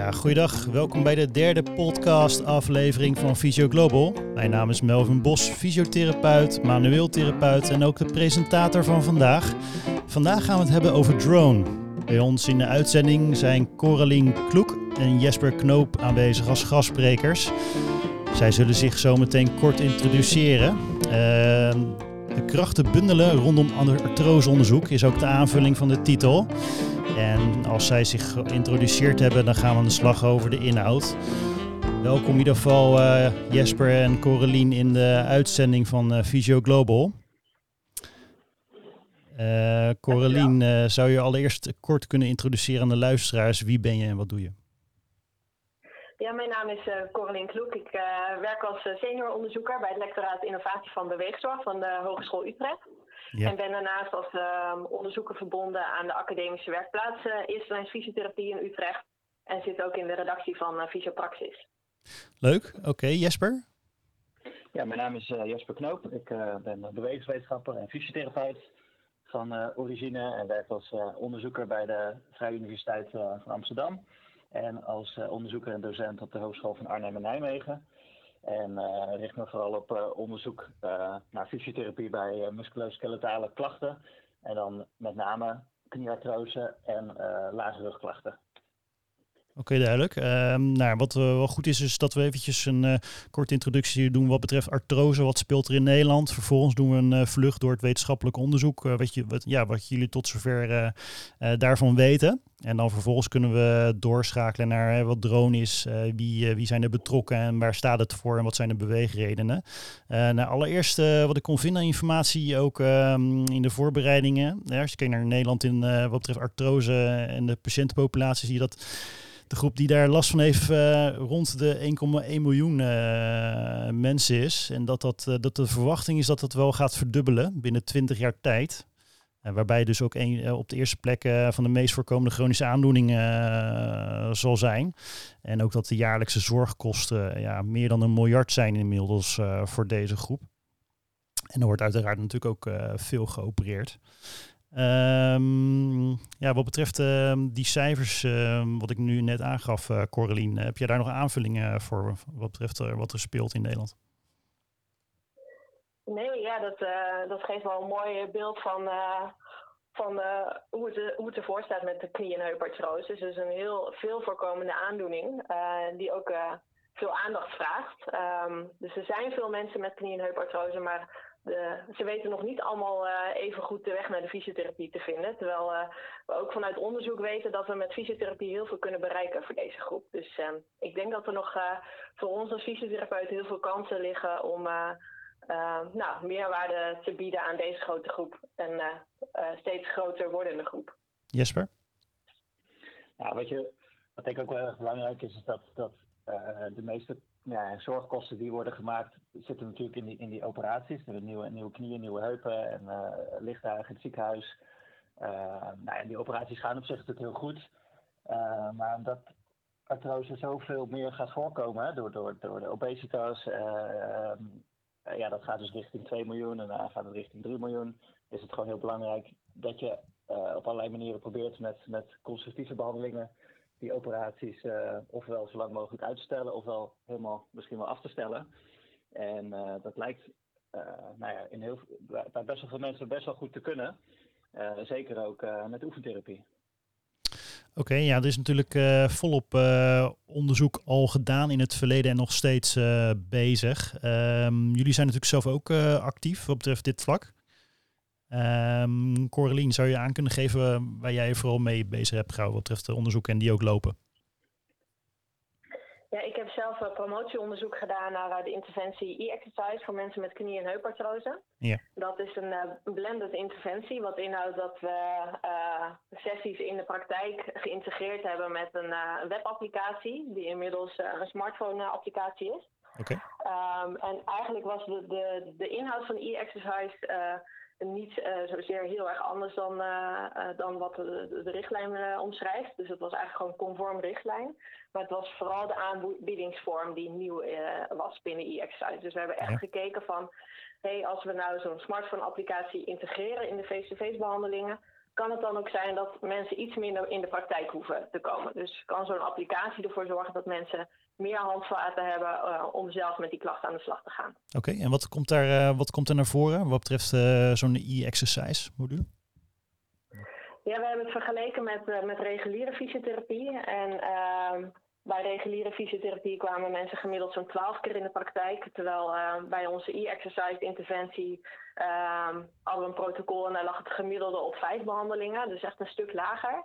Ja, goeiedag. Welkom bij de derde podcast aflevering van Physio Global. Mijn naam is Melvin Bos, fysiotherapeut, manueel therapeut en ook de presentator van vandaag. Vandaag gaan we het hebben over drone. Bij ons in de uitzending zijn Coralien Kloek en Jesper Knoop aanwezig als gastsprekers. Zij zullen zich zo meteen kort introduceren. Uh, de krachten bundelen rondom artroseonderzoek is ook de aanvulling van de titel. En als zij zich geïntroduceerd hebben, dan gaan we aan de slag over de inhoud. Welkom in ieder geval uh, Jesper en Corelien in de uitzending van uh, Visio Global. Uh, Corelien, zou je allereerst kort kunnen introduceren aan de luisteraars? Wie ben je en wat doe je? Ja, mijn naam is uh, Corelien Kloek. Ik werk als senior onderzoeker bij het lectoraat Innovatie van Beweegzorg van de Hogeschool Utrecht. En ben daarnaast als uh, onderzoeker verbonden aan de academische werkplaats uh, Eerste Fysiotherapie in Utrecht. En zit ook in de redactie van uh, Fysiopraxis. Leuk, oké. Jesper? Ja, mijn naam is uh, Jesper Knoop. Ik ben bewegingswetenschapper en fysiotherapeut van origine en werk als onderzoeker bij de Vrije Universiteit van Amsterdam. En als onderzoeker en docent op de Hogeschool van Arnhem en Nijmegen. En uh, richt me vooral op uh, onderzoek uh, naar fysiotherapie bij musculoskeletale klachten. En dan met name knieartrose en lage rugklachten. Oké, duidelijk. Uh, nou, wat wel goed is, is dat we eventjes een uh, korte introductie doen wat betreft artrose. Wat speelt er in Nederland? Vervolgens doen we een uh, vlucht door het wetenschappelijk onderzoek. Wat, je, wat, ja, wat jullie tot zover daarvan weten. En dan vervolgens kunnen we doorschakelen naar wat drone is, wie, wie zijn er betrokken en waar staat het voor en wat zijn de beweegredenen. nou, allereerst wat ik kon vinden aan informatie, ook ehm, in de voorbereidingen. als je kijkt naar Nederland in wat betreft artrose en de patiëntenpopulatie, zie je dat de groep die daar last van heeft uh, rond de 1,1 miljoen uh, mensen is. En dat, dat, uh, dat de verwachting is dat dat wel gaat verdubbelen binnen 20 jaar tijd. waarbij dus ook een, op de eerste plek van de meest voorkomende chronische aandoening zal zijn. En ook dat de jaarlijkse zorgkosten ja, meer dan een miljard zijn inmiddels voor deze groep. En er wordt uiteraard natuurlijk ook veel geopereerd. Um, ja, wat betreft uh, die cijfers, uh, wat ik nu net aangaf, uh, Corelien, heb jij daar nog aanvullingen voor wat betreft eh, wat er speelt in Nederland? Nee, ja, dat, dat geeft wel een mooi beeld van, van hoe, het, hoe het ervoor staat met de knie- en heupartrose. Dus een heel veel voorkomende aandoening die ook veel aandacht vraagt. Dus er zijn veel mensen met knie- en heupartrose, maar de, ze weten nog niet allemaal uh, even goed de weg naar de fysiotherapie te vinden. Terwijl uh, we ook vanuit onderzoek weten dat we met fysiotherapie heel veel kunnen bereiken voor deze groep. Dus uh, ik denk dat er nog voor ons als fysiotherapeut heel veel kansen liggen om nou, meerwaarde te bieden aan deze grote groep. En steeds groter wordende groep. Jesper? Ja, wat, je, wat ik ook wel erg belangrijk is, is dat, dat de meeste ja, zorgkosten die worden gemaakt zitten natuurlijk in die, in die operaties. Er nieuwe, nieuwe knieën, nieuwe heupen en uh, in het ziekenhuis. Uh, nou ja, die operaties gaan op zich natuurlijk heel goed. Uh, maar omdat artrose zoveel meer gaat voorkomen door, door, door de obesitas. Ja, dat gaat dus richting 2 miljoen en dan gaat het richting 3 miljoen. Is het gewoon heel belangrijk dat je op allerlei manieren probeert met, met constructieve behandelingen die operaties uh, ofwel zo lang mogelijk uit te stellen, ofwel helemaal misschien wel af te stellen. En uh, dat lijkt uh, nou ja, in heel, bij best wel veel mensen best wel goed te kunnen. zeker ook met oefentherapie. Oké, ja, er is natuurlijk volop onderzoek al gedaan in het verleden en nog steeds bezig. Ehm, jullie zijn natuurlijk zelf ook actief wat betreft dit vlak. Um, Corelien, zou je aan kunnen geven waar jij vooral mee bezig hebt gehouden wat betreft onderzoek en die ook lopen? Ja, ik heb zelf een promotieonderzoek gedaan naar eh, de interventie e-exercise voor mensen met knie- en heupartrose. Ja. Dat is een uh, blended interventie, wat inhoudt dat we uh, sessies in de praktijk geïntegreerd hebben met een uh, webapplicatie, die inmiddels een smartphone-applicatie is. Oké. Okay. Um, en eigenlijk was de, de, de inhoud van e-exercise niet uh, zozeer heel erg anders dan, uh, uh, dan wat de, de richtlijn omschrijft. Dus het was eigenlijk gewoon conform richtlijn. Maar het was vooral de aanbiedingsvorm die nieuw was binnen e-exercise. Dus we hebben echt gekeken van, hey, als we nou zo'n smartphone applicatie integreren in de face-to-face behandelingen, kan het dan ook zijn dat mensen iets minder in de praktijk hoeven te komen. Dus kan zo'n applicatie ervoor zorgen dat mensen meer handvaten hebben uh, om zelf met die klachten aan de slag te gaan. Oké, en wat komt, daar, uh, wat komt er naar voren wat betreft uh, zo'n e-exercise module? Ja, we hebben het vergeleken met, met reguliere fysiotherapie. En ehm, bij reguliere fysiotherapie kwamen mensen gemiddeld zo'n 12 keer in de praktijk. Terwijl bij onze e-exercise interventie ehm, hadden we een protocol en daar lag het gemiddelde op vijf behandelingen. Dus echt een stuk lager.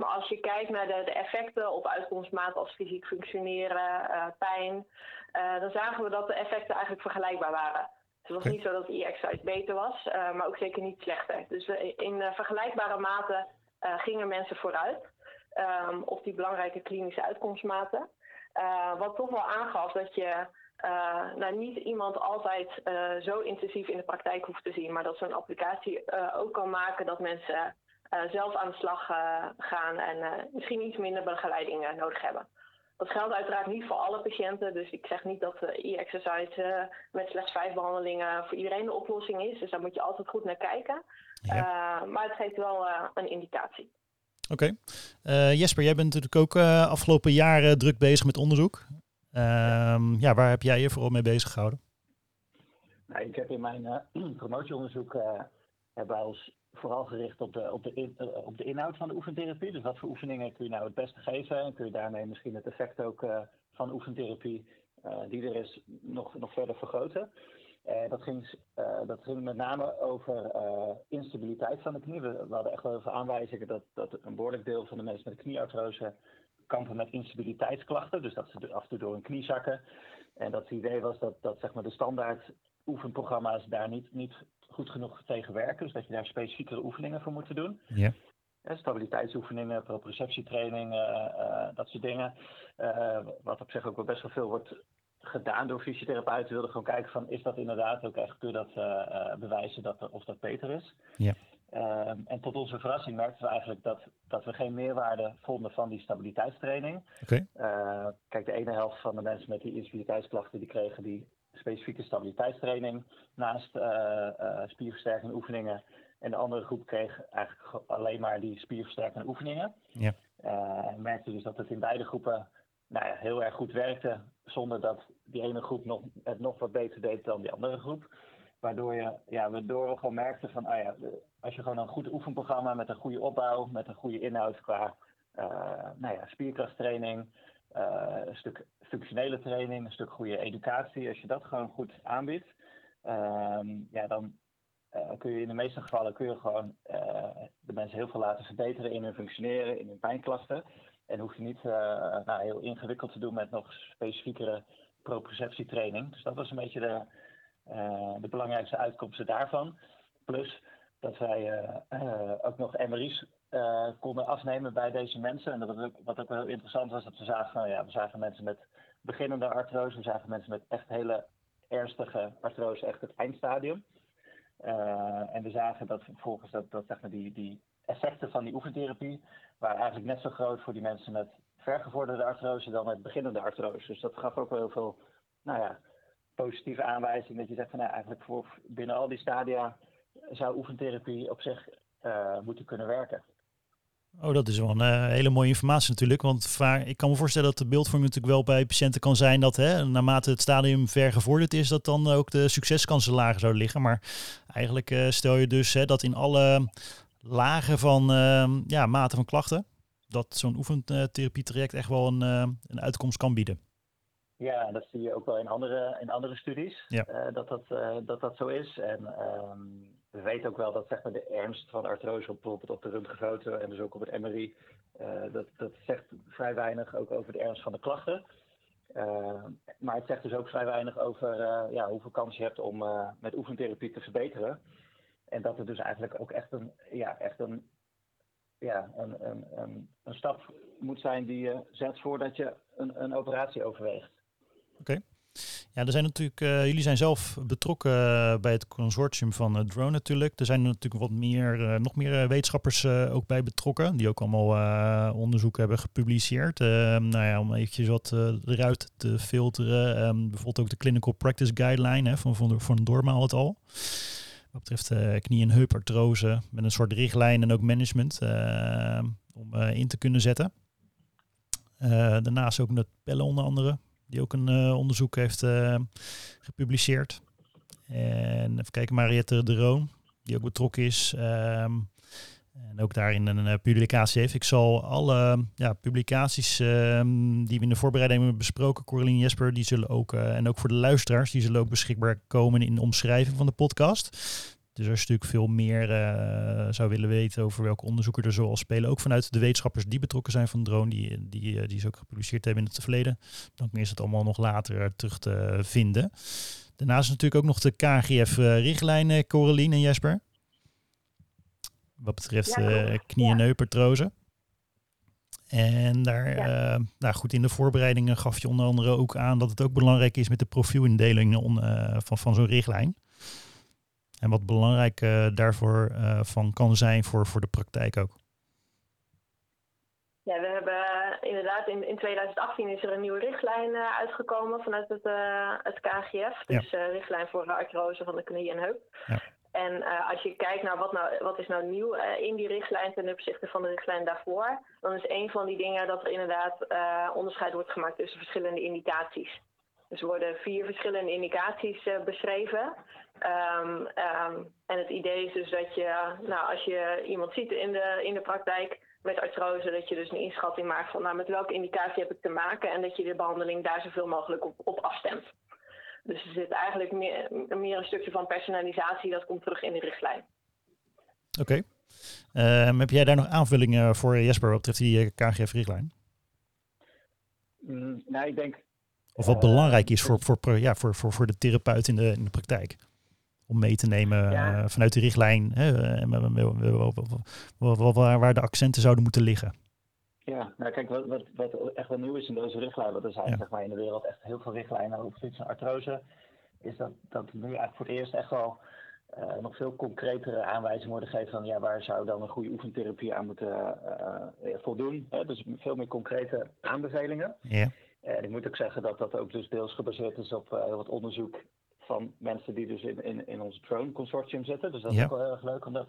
Maar als je kijkt naar de, de effecten op uitkomstmaat als fysiek functioneren, uh, pijn, uh, dan zagen we dat de effecten eigenlijk vergelijkbaar waren. Dus het was niet zo dat e-exercise beter was, uh, maar ook zeker niet slechter. Dus in vergelijkbare mate gingen mensen vooruit um, op die belangrijke klinische uitkomstmaten. wat toch wel aangaf dat je uh, nou, niet iemand altijd uh, zo intensief in de praktijk hoeft te zien, maar dat zo'n applicatie uh, ook kan maken dat mensen zelf aan de slag uh, gaan en uh, misschien iets minder begeleiding nodig hebben. Dat geldt uiteraard niet voor alle patiënten, dus ik zeg niet dat e-exercise met slechts vijf behandelingen voor iedereen de oplossing is. Dus daar moet je altijd goed naar kijken. Ja. maar het geeft wel een indicatie. Oké. Okay. Jesper, jij bent natuurlijk ook afgelopen jaren druk bezig met onderzoek. Ehm, ja, waar heb jij je vooral mee bezig gehouden? Nou, ik heb in mijn promotieonderzoek hebben wij ons vooral gericht op de, op, de in, uh, op de inhoud van de oefentherapie. Dus wat voor oefeningen kun je nou het beste geven? En kun je daarmee misschien het effect ook uh, van oefentherapie uh, die er is nog, nog verder vergroten? dat, ging, dat ging met name over instabiliteit van de knie. We, hadden echt wel veel aanwijzingen dat, dat een behoorlijk deel van de mensen met knieartrose kampen met instabiliteitsklachten. Dus dat ze af en toe door een knie zakken. En dat het idee was dat, dat zeg maar, de standaard oefenprogramma's daar niet, niet goed genoeg tegen werken. Dus dat je daar specifiekere oefeningen voor moet doen. Ja. stabiliteitsoefeningen, proprioceptietraining, uh, dat soort dingen. Uh, wat op zich ook wel best wel veel wordt gedaan door fysiotherapeuten. We wilden gewoon kijken van is dat inderdaad ook echt, kun je dat uh, bewijzen dat, of dat beter is. Ja. Ehm, en tot onze verrassing merkten we eigenlijk dat, dat we geen meerwaarde vonden van die stabiliteitstraining. Okay. kijk, de ene helft van de mensen met die instabiliteitsklachten die kregen die specifieke stabiliteitstraining naast uh, uh, spierversterkende oefeningen. En de andere groep kreeg eigenlijk alleen maar die spierversterkende oefeningen. Ja. Uh, merkte dus dat het in beide groepen nou ja, heel erg goed werkte, zonder dat die ene groep nog, het nog wat beter deed dan die andere groep. Waardoor, je, ja, waardoor we gewoon merkten van, ah ja, als je gewoon een goed oefenprogramma met een goede opbouw, met een goede inhoud qua nou ja, spierkrachttraining, uh, een stuk functionele training, een stuk goede educatie. Als je dat gewoon goed aanbiedt, uh, ja, dan uh, kun je in de meeste gevallen kun je gewoon uh, de mensen heel veel laten verbeteren in hun functioneren, in hun pijnklachten. En hoef je niet nou, heel ingewikkeld te doen met nog specifiekere proprioceptietraining. Dus dat was een beetje de, de belangrijkste uitkomsten daarvan. Plus dat wij ook nog MRI's konden afnemen bij deze mensen. En dat wat, ook heel interessant was, dat we zagen, nou ja, we zagen mensen met beginnende artrose, we zagen mensen met echt hele ernstige artrose, echt het eindstadium. Uh, en we zagen dat vervolgens dat, dat zeg die, die effecten van die oefentherapie waren eigenlijk net zo groot voor die mensen met vergevorderde artrose dan met beginnende artrose. Dus dat gaf ook wel heel veel, nou ja, positieve aanwijzing dat je zegt van nou, eigenlijk voor binnen al die stadia zou oefentherapie op zich uh, moeten kunnen werken. Oh, dat is wel een uh, hele mooie informatie natuurlijk. Want vaak, ik kan me voorstellen dat de beeldvorming natuurlijk wel bij patiënten kan zijn dat hè, naarmate het stadium ver gevorderd is, dat dan ook de succeskansen lager zouden liggen. Maar eigenlijk uh, stel je dus hè, dat in alle lagen van uh, ja, mate van klachten, dat zo'n oefentherapie-traject echt wel een, een uitkomst kan bieden. Ja, dat zie je ook wel in andere, in andere studies, ja. dat, dat, dat dat zo is. En um we weten ook wel dat zeg maar, de ernst van artrose bijvoorbeeld op de röntgenfoto en dus ook op het MRI, uh, dat, dat zegt vrij weinig ook over de ernst van de klachten. Uh, maar het zegt dus ook vrij weinig over uh, ja, hoeveel kans je hebt om met oefentherapie te verbeteren. En dat het dus eigenlijk ook echt een, ja, echt een, ja, een, een, een, een stap moet zijn die je zet voordat je een, een operatie overweegt. Ja, er zijn natuurlijk, uh, jullie zijn zelf betrokken uh, bij het consortium van uh, Drone natuurlijk. Er zijn natuurlijk wat meer, nog meer wetenschappers ook bij betrokken, die ook allemaal onderzoek hebben gepubliceerd. nou ja, om eventjes wat eruit te filteren. Um, bijvoorbeeld ook de Clinical Practice Guideline hè, van, van, van Dorma het al. wat betreft knie- en heupartrose. Met een soort richtlijn en ook management om in te kunnen zetten. daarnaast ook met Pelle onder andere, die ook een onderzoek heeft gepubliceerd. En even kijken, Mariette de Roon, die ook betrokken is. Ehm, en ook daarin een uh, publicatie heeft. Ik zal alle ja, publicaties ehm, die we in de voorbereiding hebben besproken, Coraline Jesper, die zullen ook, en ook voor de luisteraars, die zullen ook beschikbaar komen in de omschrijving van de podcast. Dus als je natuurlijk veel meer uh, zou willen weten over welke onderzoeken er zoal spelen, ook vanuit de wetenschappers die betrokken zijn van de drone, die, die, die ze ook gepubliceerd hebben in het verleden, dan is het allemaal nog later terug te vinden. Daarnaast is natuurlijk ook nog de KGF-richtlijn, Coraline en Jesper. Wat betreft ja, uh, knie- en heupartrose. En daar, ja. uh, nou goed, in de voorbereidingen gaf je onder andere ook aan dat het ook belangrijk is met de profielindeling uh, van, van zo'n richtlijn. En wat belangrijk uh, daarvoor van kan zijn voor, voor de praktijk ook. Ja, we hebben inderdaad in, in 2018 is er een nieuwe richtlijn uitgekomen vanuit het, het KGF. Dus ja. richtlijn voor de artrose van de knie en heup. Ja. En als je kijkt naar wat, nou, wat is nou nieuw in die richtlijn ten opzichte van de richtlijn daarvoor, dan is een van die dingen dat er inderdaad onderscheid wordt gemaakt tussen verschillende indicaties. Dus er worden vier verschillende indicaties beschreven. Um, um, en het idee is dus dat je, nou, als je iemand ziet in de, in de praktijk met artrose, dat je dus een inschatting maakt van nou, met welke indicatie heb ik te maken en dat je de behandeling daar zoveel mogelijk op, op afstemt. Dus er zit eigenlijk meer, meer een stukje van personalisatie, dat komt terug in de richtlijn. Oké. Okay. Um, heb jij daar nog aanvullingen voor Jesper wat betreft die eh, KGF-richtlijn? Mm, nou, ik denk... Of wat uh, belangrijk is voor, voor, ja, voor, voor, voor de therapeut in de, in de praktijk? Om mee te nemen ja. uh, vanuit de richtlijn, hè, waar, waar de accenten zouden moeten liggen. Ja, nou kijk, wat, wat, wat echt wel nieuw is in deze richtlijn, want er zijn ja. zeg maar in de wereld echt heel veel richtlijnen over fiets en artrose, is dat, dat nu eigenlijk voor het eerst echt wel uh, nog veel concretere aanwijzingen worden gegeven van ja, waar zou dan een goede oefentherapie aan moeten uh, voldoen. Hè? Dus veel meer concrete aanbevelingen. Ja. En ik moet ook zeggen dat dat ook dus deels gebaseerd is op heel wat onderzoek van mensen die dus in, in, in ons drone consortium zitten. Dus dat is ja. ook wel heel erg leuk om dat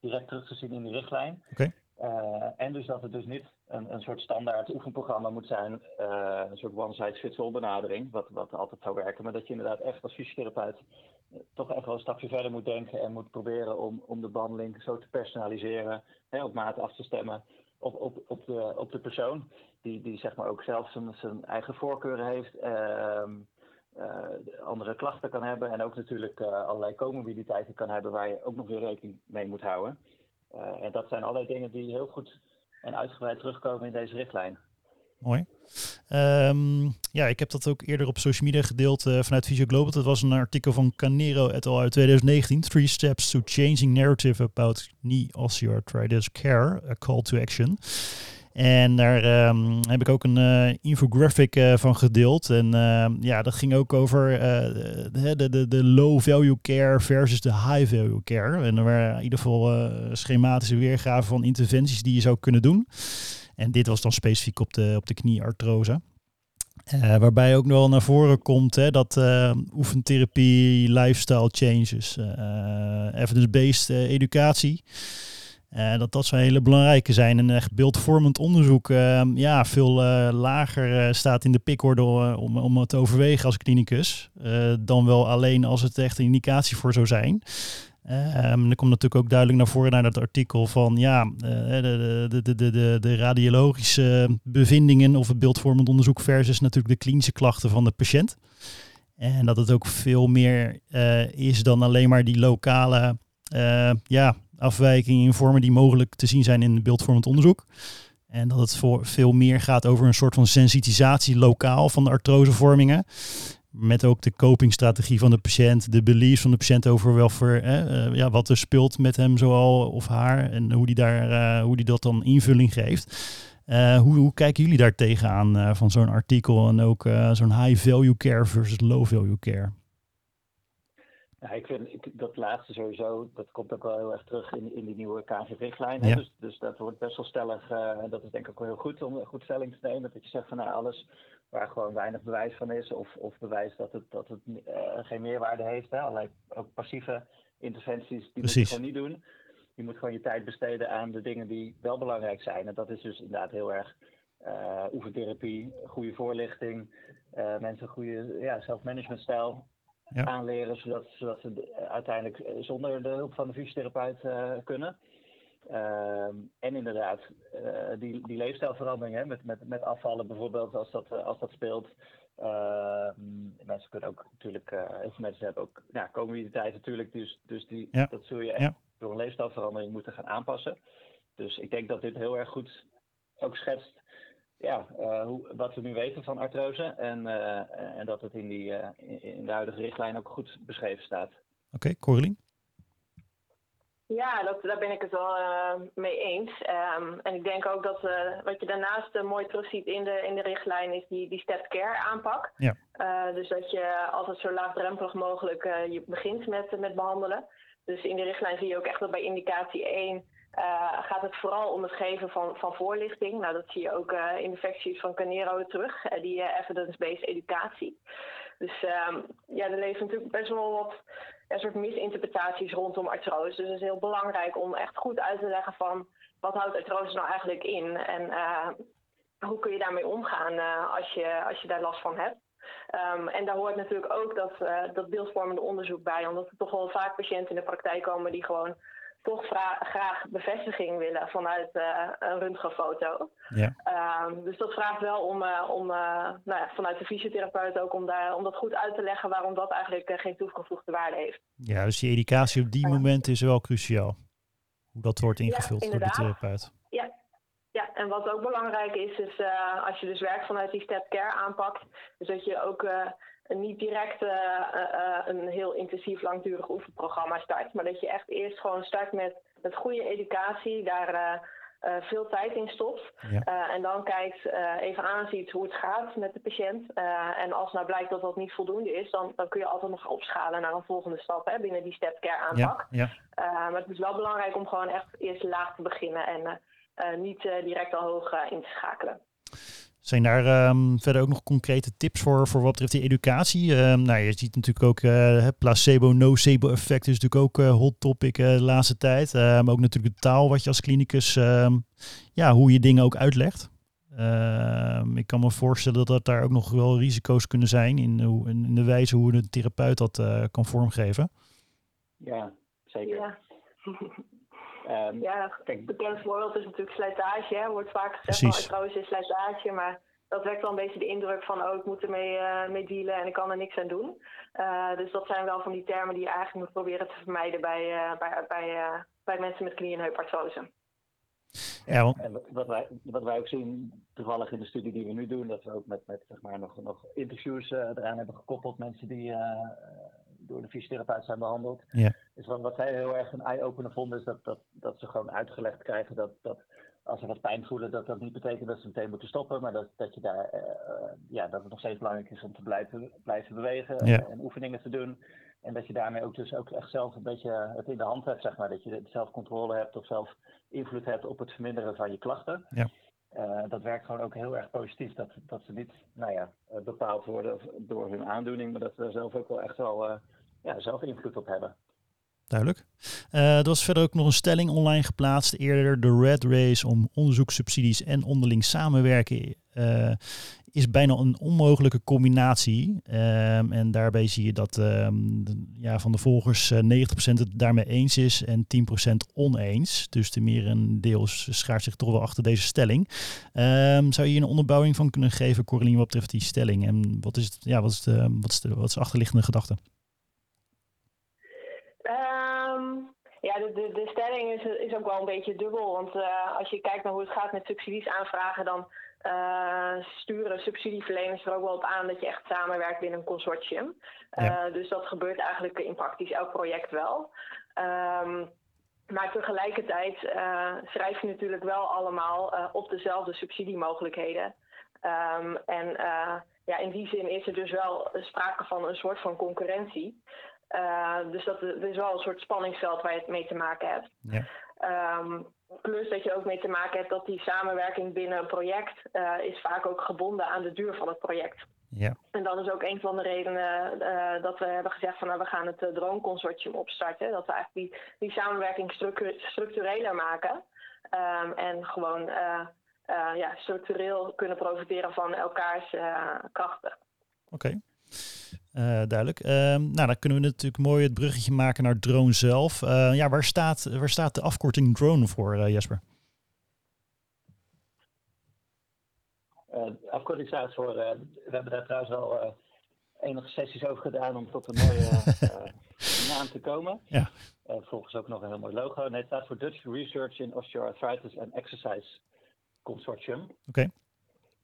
direct terug te zien in die richtlijn. Okay. Uh, en dus dat het dus niet een, een soort standaard oefenprogramma moet zijn, uh, een soort one-size-fits-all benadering, wat, wat altijd zou werken, maar dat je inderdaad echt als fysiotherapeut toch echt wel een stapje verder moet denken en moet proberen om, om de behandeling zo te personaliseren, hè, op maat af te stemmen op, op, op, de, op de persoon, die, die zeg maar ook zelf zijn, zijn eigen voorkeuren heeft, uh, andere klachten kan hebben en ook natuurlijk allerlei comorbiditeiten kan hebben waar je ook nog weer rekening mee moet houden. Uh, en dat zijn allerlei dingen die heel goed en uitgebreid terugkomen in deze richtlijn. Mooi. Um, ja, ik heb dat ook eerder op social media gedeeld uh, vanuit Visio Global. Dat was een artikel van Canero et al. uit 2019. Three steps to changing narrative about knee osteoarthritis care. A call to action. En daar um, heb ik ook een uh, infographic uh, van gedeeld. En uh, ja, dat ging ook over de, de, de low value care versus de high value care. En er waren in ieder geval schematische weergaven van interventies die je zou kunnen doen. En dit was dan specifiek op de, op de knieartrose. waarbij ook wel naar voren komt hè, dat oefentherapie, lifestyle changes, evidence-based educatie. Uh, dat dat zo'n hele belangrijke zijn. En echt beeldvormend onderzoek uh, ja, veel uh, lager staat in de pikorde om, om het te overwegen als klinicus. dan wel alleen als het echt een indicatie voor zou zijn. Um, er komt natuurlijk ook duidelijk naar voren naar dat artikel van ja, de, de, de, de, de radiologische bevindingen of het beeldvormend onderzoek versus natuurlijk de klinische klachten van de patiënt. En dat het ook veel meer is dan alleen maar die lokale ja, afwijkingen in vormen die mogelijk te zien zijn in beeldvormend onderzoek. En dat het voor veel meer gaat over een soort van sensitisatie lokaal van de artrosevormingen. Met ook de copingstrategie van de patiënt, de beliefs van de patiënt over welke, eh, ja, wat er speelt met hem zoal of haar. En hoe die, daar, uh, hoe die dat dan invulling geeft. Uh, hoe, hoe, kijken jullie daar tegenaan uh, van zo'n artikel en ook zo'n high value care versus low value care? Ja, ik vind ik, dat laatste sowieso, dat komt ook wel heel erg terug in, in die nieuwe KV-richtlijn. Ja. Dus, dus dat wordt best wel stellig, uh, en dat is denk ik ook wel heel goed om een goed stelling te nemen. Dat je zegt van nou alles waar gewoon weinig bewijs van is, of, of bewijs dat het, dat het uh, geen meerwaarde heeft. Hè? Allerlei ook passieve interventies, die moet je gewoon niet doen. Je moet gewoon je tijd besteden aan de dingen die wel belangrijk zijn. En dat is dus inderdaad heel erg uh, oefentherapie, goede voorlichting, uh, mensen een goede ja, zelfmanagementstijl ja. aanleren, zodat, zodat ze uiteindelijk zonder de hulp van de fysiotherapeut uh, kunnen. Ehm, en inderdaad, die, die leefstijlverandering hè, met, met, met afvallen bijvoorbeeld, als dat, als dat speelt. Uh, mensen kunnen ook natuurlijk, heel veel mensen hebben ook ja, comorbiditeit natuurlijk, dus, dus die, ja. dat zul je echt door een leefstijlverandering moeten gaan aanpassen. Dus ik denk dat dit heel erg goed ook schetst ja, uh, hoe, wat we nu weten van artrose en, en dat het in, die, in, in, de huidige richtlijn ook goed beschreven staat. Oké, okay, ja, dat, daar ben ik het wel uh, mee eens. Um, en ik denk ook dat uh, wat je daarnaast uh, mooi terugziet in de, in de richtlijn is die, die step care aanpak. Ja. dus dat je altijd zo laagdrempelig mogelijk je begint met, met behandelen. Dus in de richtlijn zie je ook echt dat bij indicatie 1 gaat het vooral om het geven van, van voorlichting. Nou, dat zie je ook in de van Canero terug, die evidence-based educatie. Dus um, ja, er leven natuurlijk best wel wat soort misinterpretaties rondom artrose. Dus het is heel belangrijk om echt goed uit te leggen van wat houdt artrose nou eigenlijk in en hoe kun je daarmee omgaan als, je, als je daar last van hebt. Um, en daar hoort natuurlijk ook dat, dat beeldvormende onderzoek bij, omdat er toch wel vaak patiënten in de praktijk komen die gewoon toch graag bevestiging willen vanuit uh, een röntgenfoto. Ja. Um, dus dat vraagt wel om, uh, om uh, nou ja, vanuit de fysiotherapeut ook om, daar, om dat goed uit te leggen waarom dat eigenlijk geen toegevoegde waarde heeft. Ja, dus die educatie op die moment is wel cruciaal. Hoe dat wordt ingevuld ja, door de therapeut. Ja, ja, en wat ook belangrijk is, is als je dus werkt vanuit die step care aanpakt, dus dat je ook niet direct uh, uh, een heel intensief langdurig oefenprogramma start. Maar dat je echt eerst gewoon start met, met goede educatie, daar uh, veel tijd in stopt. Ja. en dan kijkt, even aanziet hoe het gaat met de patiënt. en als nou blijkt dat dat niet voldoende is, dan, dan kun je altijd nog opschalen naar een volgende stap hè, binnen die step care aanpak. Ja. Ja. maar het is wel belangrijk om gewoon echt eerst laag te beginnen en niet direct al hoog in te schakelen. Zijn daar um, verder ook nog concrete tips voor, voor wat betreft die educatie? Um, nou, je ziet natuurlijk ook uh, placebo, nocebo effect is natuurlijk ook uh, hot topic uh, de laatste tijd. maar ook natuurlijk de taal wat je als klinicus, um, ja, hoe je dingen ook uitlegt. ik kan me voorstellen dat daar ook nog wel risico's kunnen zijn in, in de wijze hoe een therapeut dat kan vormgeven. Ja, zeker. Ja. Um, ja, kijk, bekend voorbeeld is natuurlijk slijtage. Hè. Wordt vaak gezegd van trouwens is slijtage, maar dat wekt wel een beetje de indruk van oh, ik moet ermee uh, mee dealen en ik kan er niks aan doen. Uh, dus dat zijn wel van die termen die je eigenlijk moet proberen te vermijden bij, uh, bij, bij, bij mensen met knie- en heupartrose. Ja, en wat wij, wat wij ook zien, toevallig in de studie die we nu doen, dat we ook met, met zeg maar, nog, nog interviews eraan hebben gekoppeld, mensen die door de fysiotherapeut zijn behandeld. Ja. Dus wat, zij heel erg een eye-opener vonden, is dat, dat, dat ze gewoon uitgelegd krijgen dat, dat als ze wat pijn voelen, dat dat niet betekent dat ze meteen moeten stoppen, maar dat, dat, je daar, uh, ja, dat het nog steeds belangrijk is om te blijven, blijven bewegen en, oefeningen te doen. En dat je daarmee ook dus ook echt zelf een beetje het in de hand hebt, zeg maar. Dat je zelf controle hebt of zelf invloed hebt op het verminderen van je klachten. Ja. Uh, dat werkt gewoon ook heel erg positief. Dat, dat ze niet nou ja, bepaald worden door hun aandoening, maar dat ze zelf ook wel echt wel uh, ja, zelf invloed op hebben. Duidelijk. Uh, er was verder ook nog een stelling online geplaatst eerder. De Red Race om onderzoekssubsidies en onderling samenwerken uh, is bijna een onmogelijke combinatie. Um, en daarbij zie je dat de, ja, van de volgers uh, 90% het daarmee eens is en 10% oneens. Dus de merendeel schaart zich toch wel achter deze stelling. Um, zou je hier een onderbouwing van kunnen geven, Coraline, wat betreft die stelling? En wat is, het, ja, wat is, de, wat is, de, wat is de achterliggende gedachte? Ja, de, de, de stelling is, is ook wel een beetje dubbel. Want uh, als je kijkt naar hoe het gaat met subsidies aanvragen, dan uh, sturen subsidieverleners er ook wel op aan dat je echt samenwerkt binnen een consortium. Ja. Uh, dus dat gebeurt eigenlijk in praktisch elk project wel. Um, maar tegelijkertijd schrijf je natuurlijk wel allemaal op dezelfde subsidiemogelijkheden. Um, en ja, in die zin is er dus wel sprake van een soort van concurrentie. Uh, dus dat, is wel een soort spanningsveld waar je het mee te maken hebt. Ja. Um, plus dat je ook mee te maken hebt dat die samenwerking binnen een project uh, is vaak ook gebonden aan de duur van het project. Ja. En dat is ook een van de redenen uh, dat we hebben gezegd van nou, we gaan het uh, Drone Consortium opstarten. Dat we eigenlijk die, die samenwerking structu structureler maken. Um, en gewoon ja, structureel kunnen profiteren van elkaars krachten. Oké. Okay. Duidelijk. Um, nou, dan kunnen we natuurlijk mooi het bruggetje maken naar drone zelf. ja, waar staat, waar staat de afkorting drone voor, Jesper? Uh, afkorting staat voor, we hebben daar trouwens al enige sessies over gedaan om tot een mooie naam te komen. Ja. volgens ook nog een heel mooi logo. Nee, het staat voor Dutch Research in Osteoarthritis and Exercise Consortium. Oké. Okay.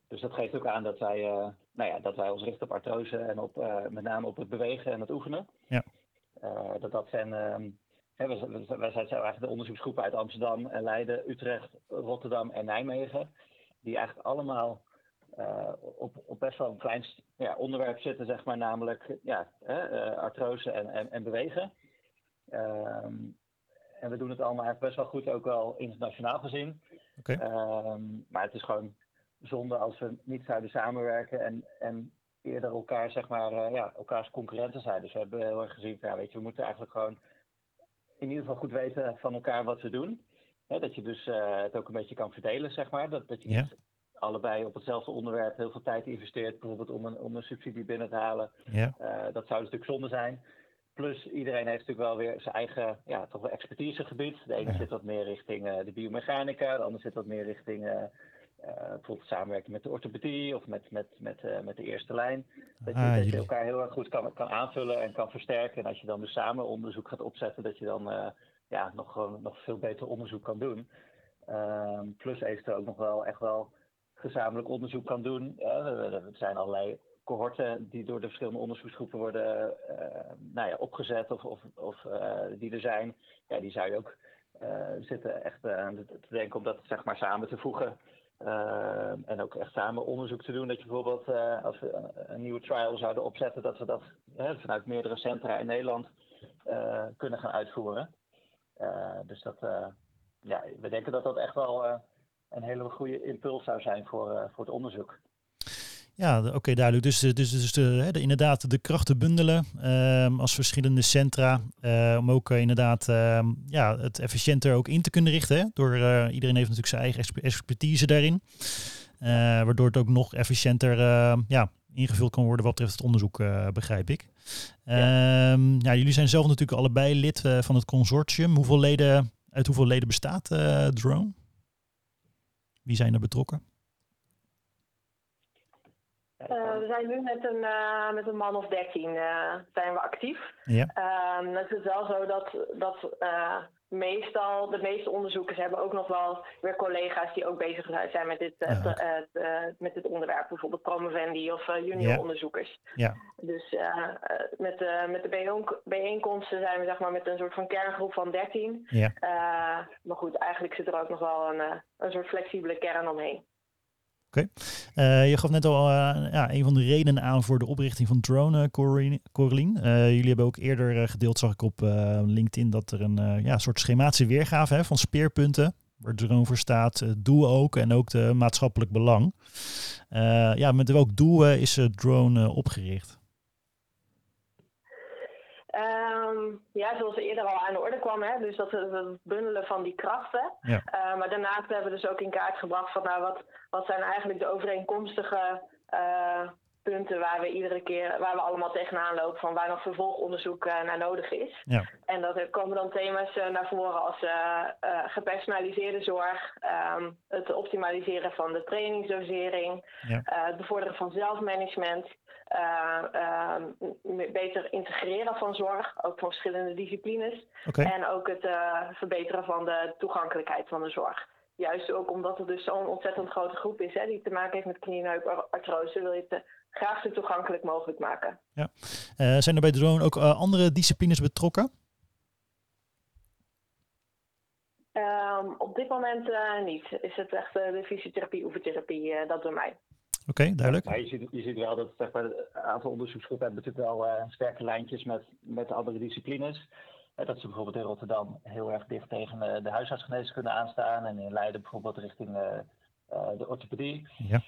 Dus dat geeft ook aan dat wij, nou ja, dat wij ons richten op artrose en op, met name op het bewegen en het oefenen. Ja. dat dat zijn, hè, wij, wij zijn eigenlijk de onderzoeksgroepen uit Amsterdam, Leiden, Utrecht, Rotterdam en Nijmegen. Die eigenlijk allemaal uh, op, op best wel een klein ja, onderwerp zitten, zeg maar, namelijk ja, uh, artrose en, en, en bewegen. Um, en we doen het allemaal eigenlijk best wel goed, ook wel internationaal gezien. Okay. Um, maar het is gewoon zonde als we niet zouden samenwerken en, en eerder elkaar, zeg maar, uh, ja, elkaars concurrenten zijn. Dus we hebben heel erg gezien, ja, weet je, we moeten eigenlijk gewoon in ieder geval goed weten van elkaar wat we doen. dat je dus het ook een beetje kan verdelen, zeg maar. Dat, dat je ja. niet allebei op hetzelfde onderwerp heel veel tijd investeert, bijvoorbeeld om een, om een subsidie binnen te halen. Ja. Uh, dat zou natuurlijk zonde zijn. Plus iedereen heeft natuurlijk wel weer zijn eigen ja, toch wel expertisegebied. De ene Ja. zit wat meer richting de biomechanica, de ander zit wat meer richting bijvoorbeeld samenwerking met de orthopedie of met, met, met, met de eerste lijn. Dat je, Ah, dat je elkaar heel erg goed kan, kan aanvullen en kan versterken. En als je dan dus samen onderzoek gaat opzetten, dat je dan ja, nog, nog veel beter onderzoek kan doen. Ehm, plus eventueel ook nog wel echt wel gezamenlijk onderzoek kan doen. Er zijn allerlei cohorten die door de verschillende onderzoeksgroepen worden uh, nou ja, opgezet of, of, of uh, die er zijn. Ja, die zou je ook zitten echt te denken om dat zeg maar samen te voegen. En ook echt samen onderzoek te doen. Dat je bijvoorbeeld als we een nieuwe trial zouden opzetten, dat we dat vanuit meerdere centra in Nederland kunnen gaan uitvoeren. dus dat, ja, we denken dat dat echt wel een hele goede impuls zou zijn voor, uh, voor het onderzoek. Ja, oké, okay, duidelijk. Dus, dus, dus de, hè, de, inderdaad de krachten bundelen um, als verschillende centra. Uh, om ook uh, inderdaad um, ja, het efficiënter ook in te kunnen richten. Hè? Door, iedereen heeft natuurlijk zijn eigen expertise daarin. waardoor het ook nog efficiënter ehm, ja, ingevuld kan worden wat betreft het onderzoek, begrijp ik. Ja. ja. jullie zijn zelf natuurlijk allebei lid van het consortium. Hoeveel leden, uit hoeveel leden bestaat Drone? Wie zijn er betrokken? Uh, we zijn nu met een, uh, met een man of dertien uh, zijn we actief. Ja. Um, het is wel zo dat, dat meestal de meeste onderzoekers hebben ook nog wel weer collega's die ook bezig zijn met dit, met dit onderwerp. Bijvoorbeeld promovendi of junior ja. onderzoekers. Ja. Dus met, de, met de bijeenkomsten zijn we zeg maar met een soort van kerngroep van dertien. Ja. maar goed, eigenlijk zit er ook nog wel een, een soort flexibele kern omheen. Oké. Uh, je gaf net al uh, ja, een van de redenen aan voor de oprichting van Drone, Coraline. Uh, jullie hebben ook eerder gedeeld, zag ik op LinkedIn, dat er een ja, soort schematische weergave hè, van speerpunten, waar Drone voor staat, doel ook en ook de maatschappelijk belang. ja, met welk doel is Drone opgericht? Um, ja, zoals eerder al aan de orde kwam, hè, dus dat het bundelen van die krachten. Ja. Uh, maar daarnaast hebben we dus ook in kaart gebracht van nou, wat, wat zijn eigenlijk de overeenkomstige uh, punten waar we iedere keer, waar we allemaal tegenaan lopen, van waar nog vervolgonderzoek uh, naar nodig is. Ja. En dat komen dan thema's naar voren als gepersonaliseerde zorg, um, het optimaliseren van de trainingsdosering, ja. het bevorderen van zelfmanagement. Uh, uh, beter integreren van zorg, ook van verschillende disciplines. Okay. En ook het uh, verbeteren van de toegankelijkheid van de zorg. Juist ook omdat het dus zo'n ontzettend grote groep is hè, die te maken heeft met knie- en heupartrose, wil je het graag zo toegankelijk mogelijk maken. Ja. Uh, zijn er bij Drone ook uh, andere disciplines betrokken? Um, op dit moment uh, niet. Is het echt de fysiotherapie, oefentherapie, dat domein. Oké, okay, duidelijk. Maar je ziet, je ziet wel dat zeg maar, een aantal onderzoeksgroepen hebben natuurlijk wel uh, sterke lijntjes met, met andere disciplines. Uh, dat ze bijvoorbeeld in Rotterdam heel erg dicht tegen uh, de huisartsgeneeskunde aanstaan. En in Leiden bijvoorbeeld richting de orthopedie. Ja.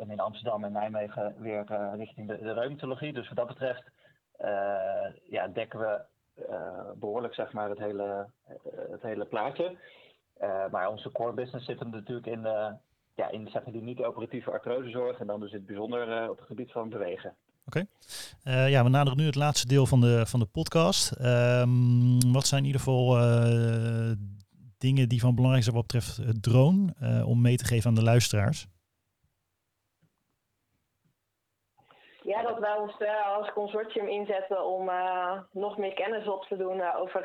en in Amsterdam en Nijmegen weer richting de, de reumatologie. Dus wat dat betreft ja, dekken we behoorlijk zeg maar, het, hele, het hele plaatje. maar onze core business zit hem natuurlijk in, ja, in zeg maar, die niet-operatieve artrosezorg en dan dus in het bijzonder op het gebied van bewegen. Oké. Eh, ja, we naderen nu het laatste deel van de, van de podcast. Ehm, wat zijn in ieder geval uh, dingen die van belangrijk zijn wat betreft het drone, uh, om mee te geven aan de luisteraars? Ja, dat wij ons als consortium inzetten om nog meer kennis op te doen over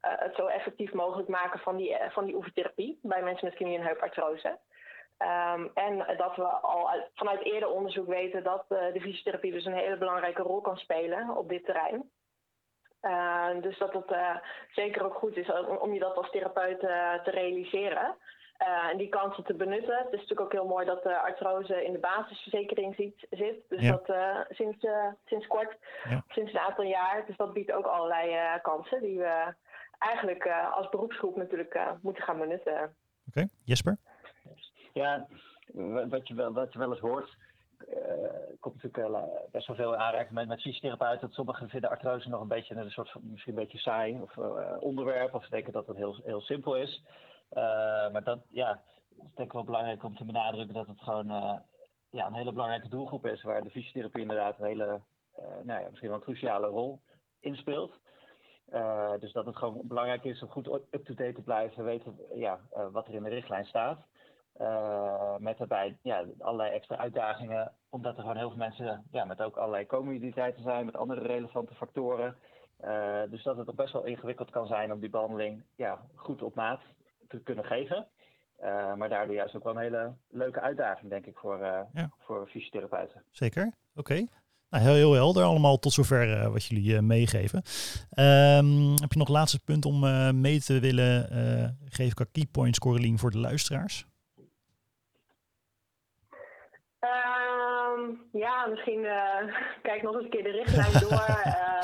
het zo effectief mogelijk maken van die, van die oefentherapie bij mensen met knie- en heupartrose. Um, en dat we al vanuit eerder onderzoek weten dat uh, de fysiotherapie dus een hele belangrijke rol kan spelen op dit terrein. Uh, dus dat het uh, zeker ook goed is om, om, je dat als therapeut te realiseren. en die kansen te benutten. Het is natuurlijk ook heel mooi dat de artrose in de basisverzekering ziet, zit. Dus ja. dat sinds, sinds kort, ja. sinds een aantal jaar. Dus dat biedt ook allerlei kansen die we eigenlijk als beroepsgroep natuurlijk moeten gaan benutten. Oké, okay. Jesper? Ja, wat je wel, wat je wel eens hoort, uh, komt natuurlijk uh, best wel veel aanraking met, met fysiotherapeuten. Dat sommigen vinden artrose nog een beetje een soort van, misschien een beetje saai of uh, onderwerp. Of denken dat het heel, heel simpel is. maar dat, ja, is denk ik wel belangrijk om te benadrukken dat het gewoon ja, een hele belangrijke doelgroep is. Waar de fysiotherapie inderdaad een hele, nou ja, misschien wel een cruciale rol in speelt. dus dat het gewoon belangrijk is om goed up-to-date te blijven, weten ja, wat er in de richtlijn staat. Uh, met daarbij ja, allerlei extra uitdagingen, omdat er gewoon heel veel mensen ja, met ook allerlei comorbiditeiten zijn, met andere relevante factoren. Uh, dus dat het ook best wel ingewikkeld kan zijn om die behandeling ja, goed op maat te kunnen geven. Uh, maar daardoor juist ook wel een hele leuke uitdaging, denk ik, voor, ja. voor fysiotherapeuten. Zeker, oké. Okay. Nou, heel, heel helder allemaal tot zover wat jullie meegeven. Um, heb je nog laatste punt om mee te willen geven qua keypoints, Coraline, voor de luisteraars? Ja, misschien uh, kijk nog eens een keer de richtlijn door. Uh,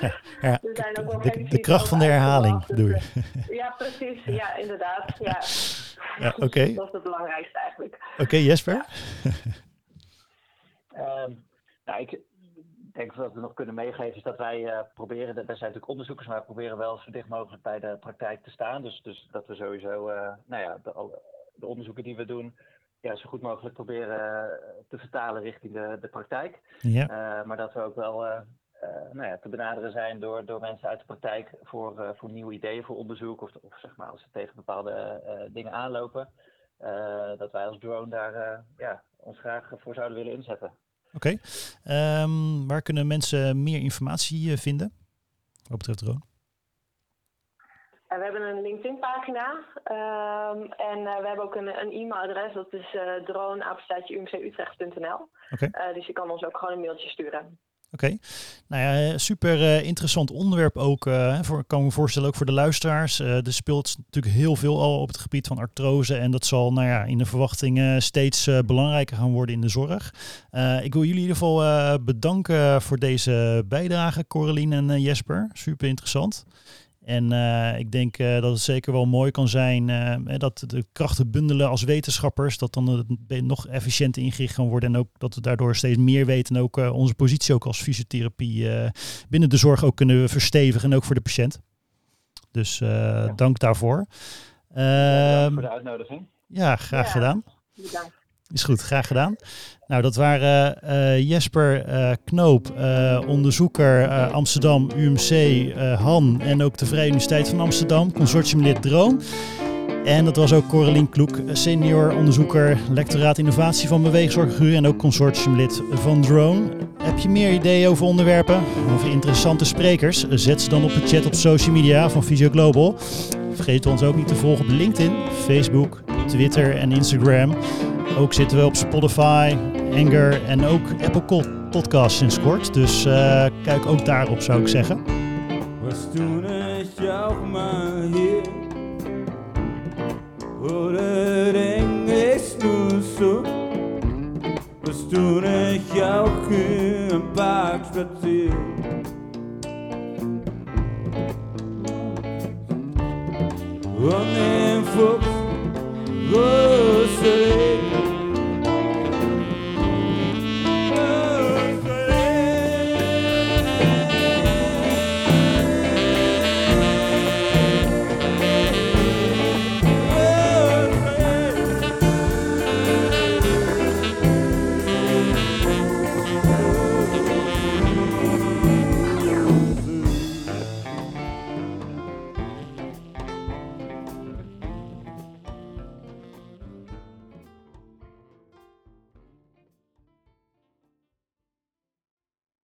ja, er zijn ook wel de, de kracht van de herhaling, bedoel je? ja, precies. Ja, inderdaad. Ja. ja Oké. Okay. Dat is het belangrijkste eigenlijk. Oké, okay, Jesper? um, nou, ik denk dat we nog kunnen meegeven is dat wij uh, proberen, er zijn natuurlijk onderzoekers, maar we proberen wel zo dicht mogelijk bij de praktijk te staan. Dus, dus dat we sowieso, nou ja, de, de onderzoeken die we doen ja, zo goed mogelijk proberen eh, te vertalen richting de, de praktijk. Ja. Uh, maar dat we ook wel uh, nou ja, te benaderen zijn door, door mensen uit de praktijk voor, voor nieuwe ideeën voor onderzoek. Of, of zeg maar als ze tegen bepaalde dingen aanlopen. dat wij als drone daar ja, ons graag voor zouden willen inzetten. Oké. Okay. Um, waar kunnen mensen meer informatie vinden? Wat betreft drone? We hebben een LinkedIn-pagina um, en uh, we hebben ook een, een e-mailadres, dat is uh, eh, drone.umcutrecht.nl. Okay. Uh, dus je kan ons ook gewoon een mailtje sturen. Oké, okay. nou ja, super interessant onderwerp ook. voor, kan me voorstellen ook voor de luisteraars. er speelt natuurlijk heel veel al op het gebied van artrose. En dat zal nou ja, in de verwachtingen steeds belangrijker gaan worden in de zorg. ik wil jullie in ieder geval bedanken voor deze bijdrage, Coraline en Jesper. Super interessant. En uh, ik denk uh, dat het zeker wel mooi kan zijn uh, dat de krachten bundelen als wetenschappers, dat dan het nog efficiënter ingericht kan worden en ook dat we daardoor steeds meer weten en ook onze positie ook als fysiotherapie binnen de zorg ook kunnen verstevigen en ook voor de patiënt. Dus ja. dank daarvoor. Ja, voor de uitnodiging. Ja, graag ja. gedaan. Bedankt. Is goed, graag gedaan. Nou, dat waren uh, Jesper uh, Knoop, uh, onderzoeker Amsterdam UMC, Han en ook de Vrije Universiteit van Amsterdam, consortiumlid Drone. En dat was ook Coraline Kloek, senior onderzoeker, lectoraat innovatie van beweegzorgguur en ook consortiumlid van Drone. Heb je meer ideeën over onderwerpen of interessante sprekers? Zet ze dan op de chat op social media van Visio Global. Vergeet ons ook niet te volgen op LinkedIn, Facebook, Twitter en Instagram. Ook zitten we op Spotify, Anger en ook Apple Podcasts sinds kort. Dus uh, kijk ook daarop, zou ik zeggen. Was toen ik jou maar hier Voor het Engels zo Was toen ik jou een paar kwartier Wanneer vocht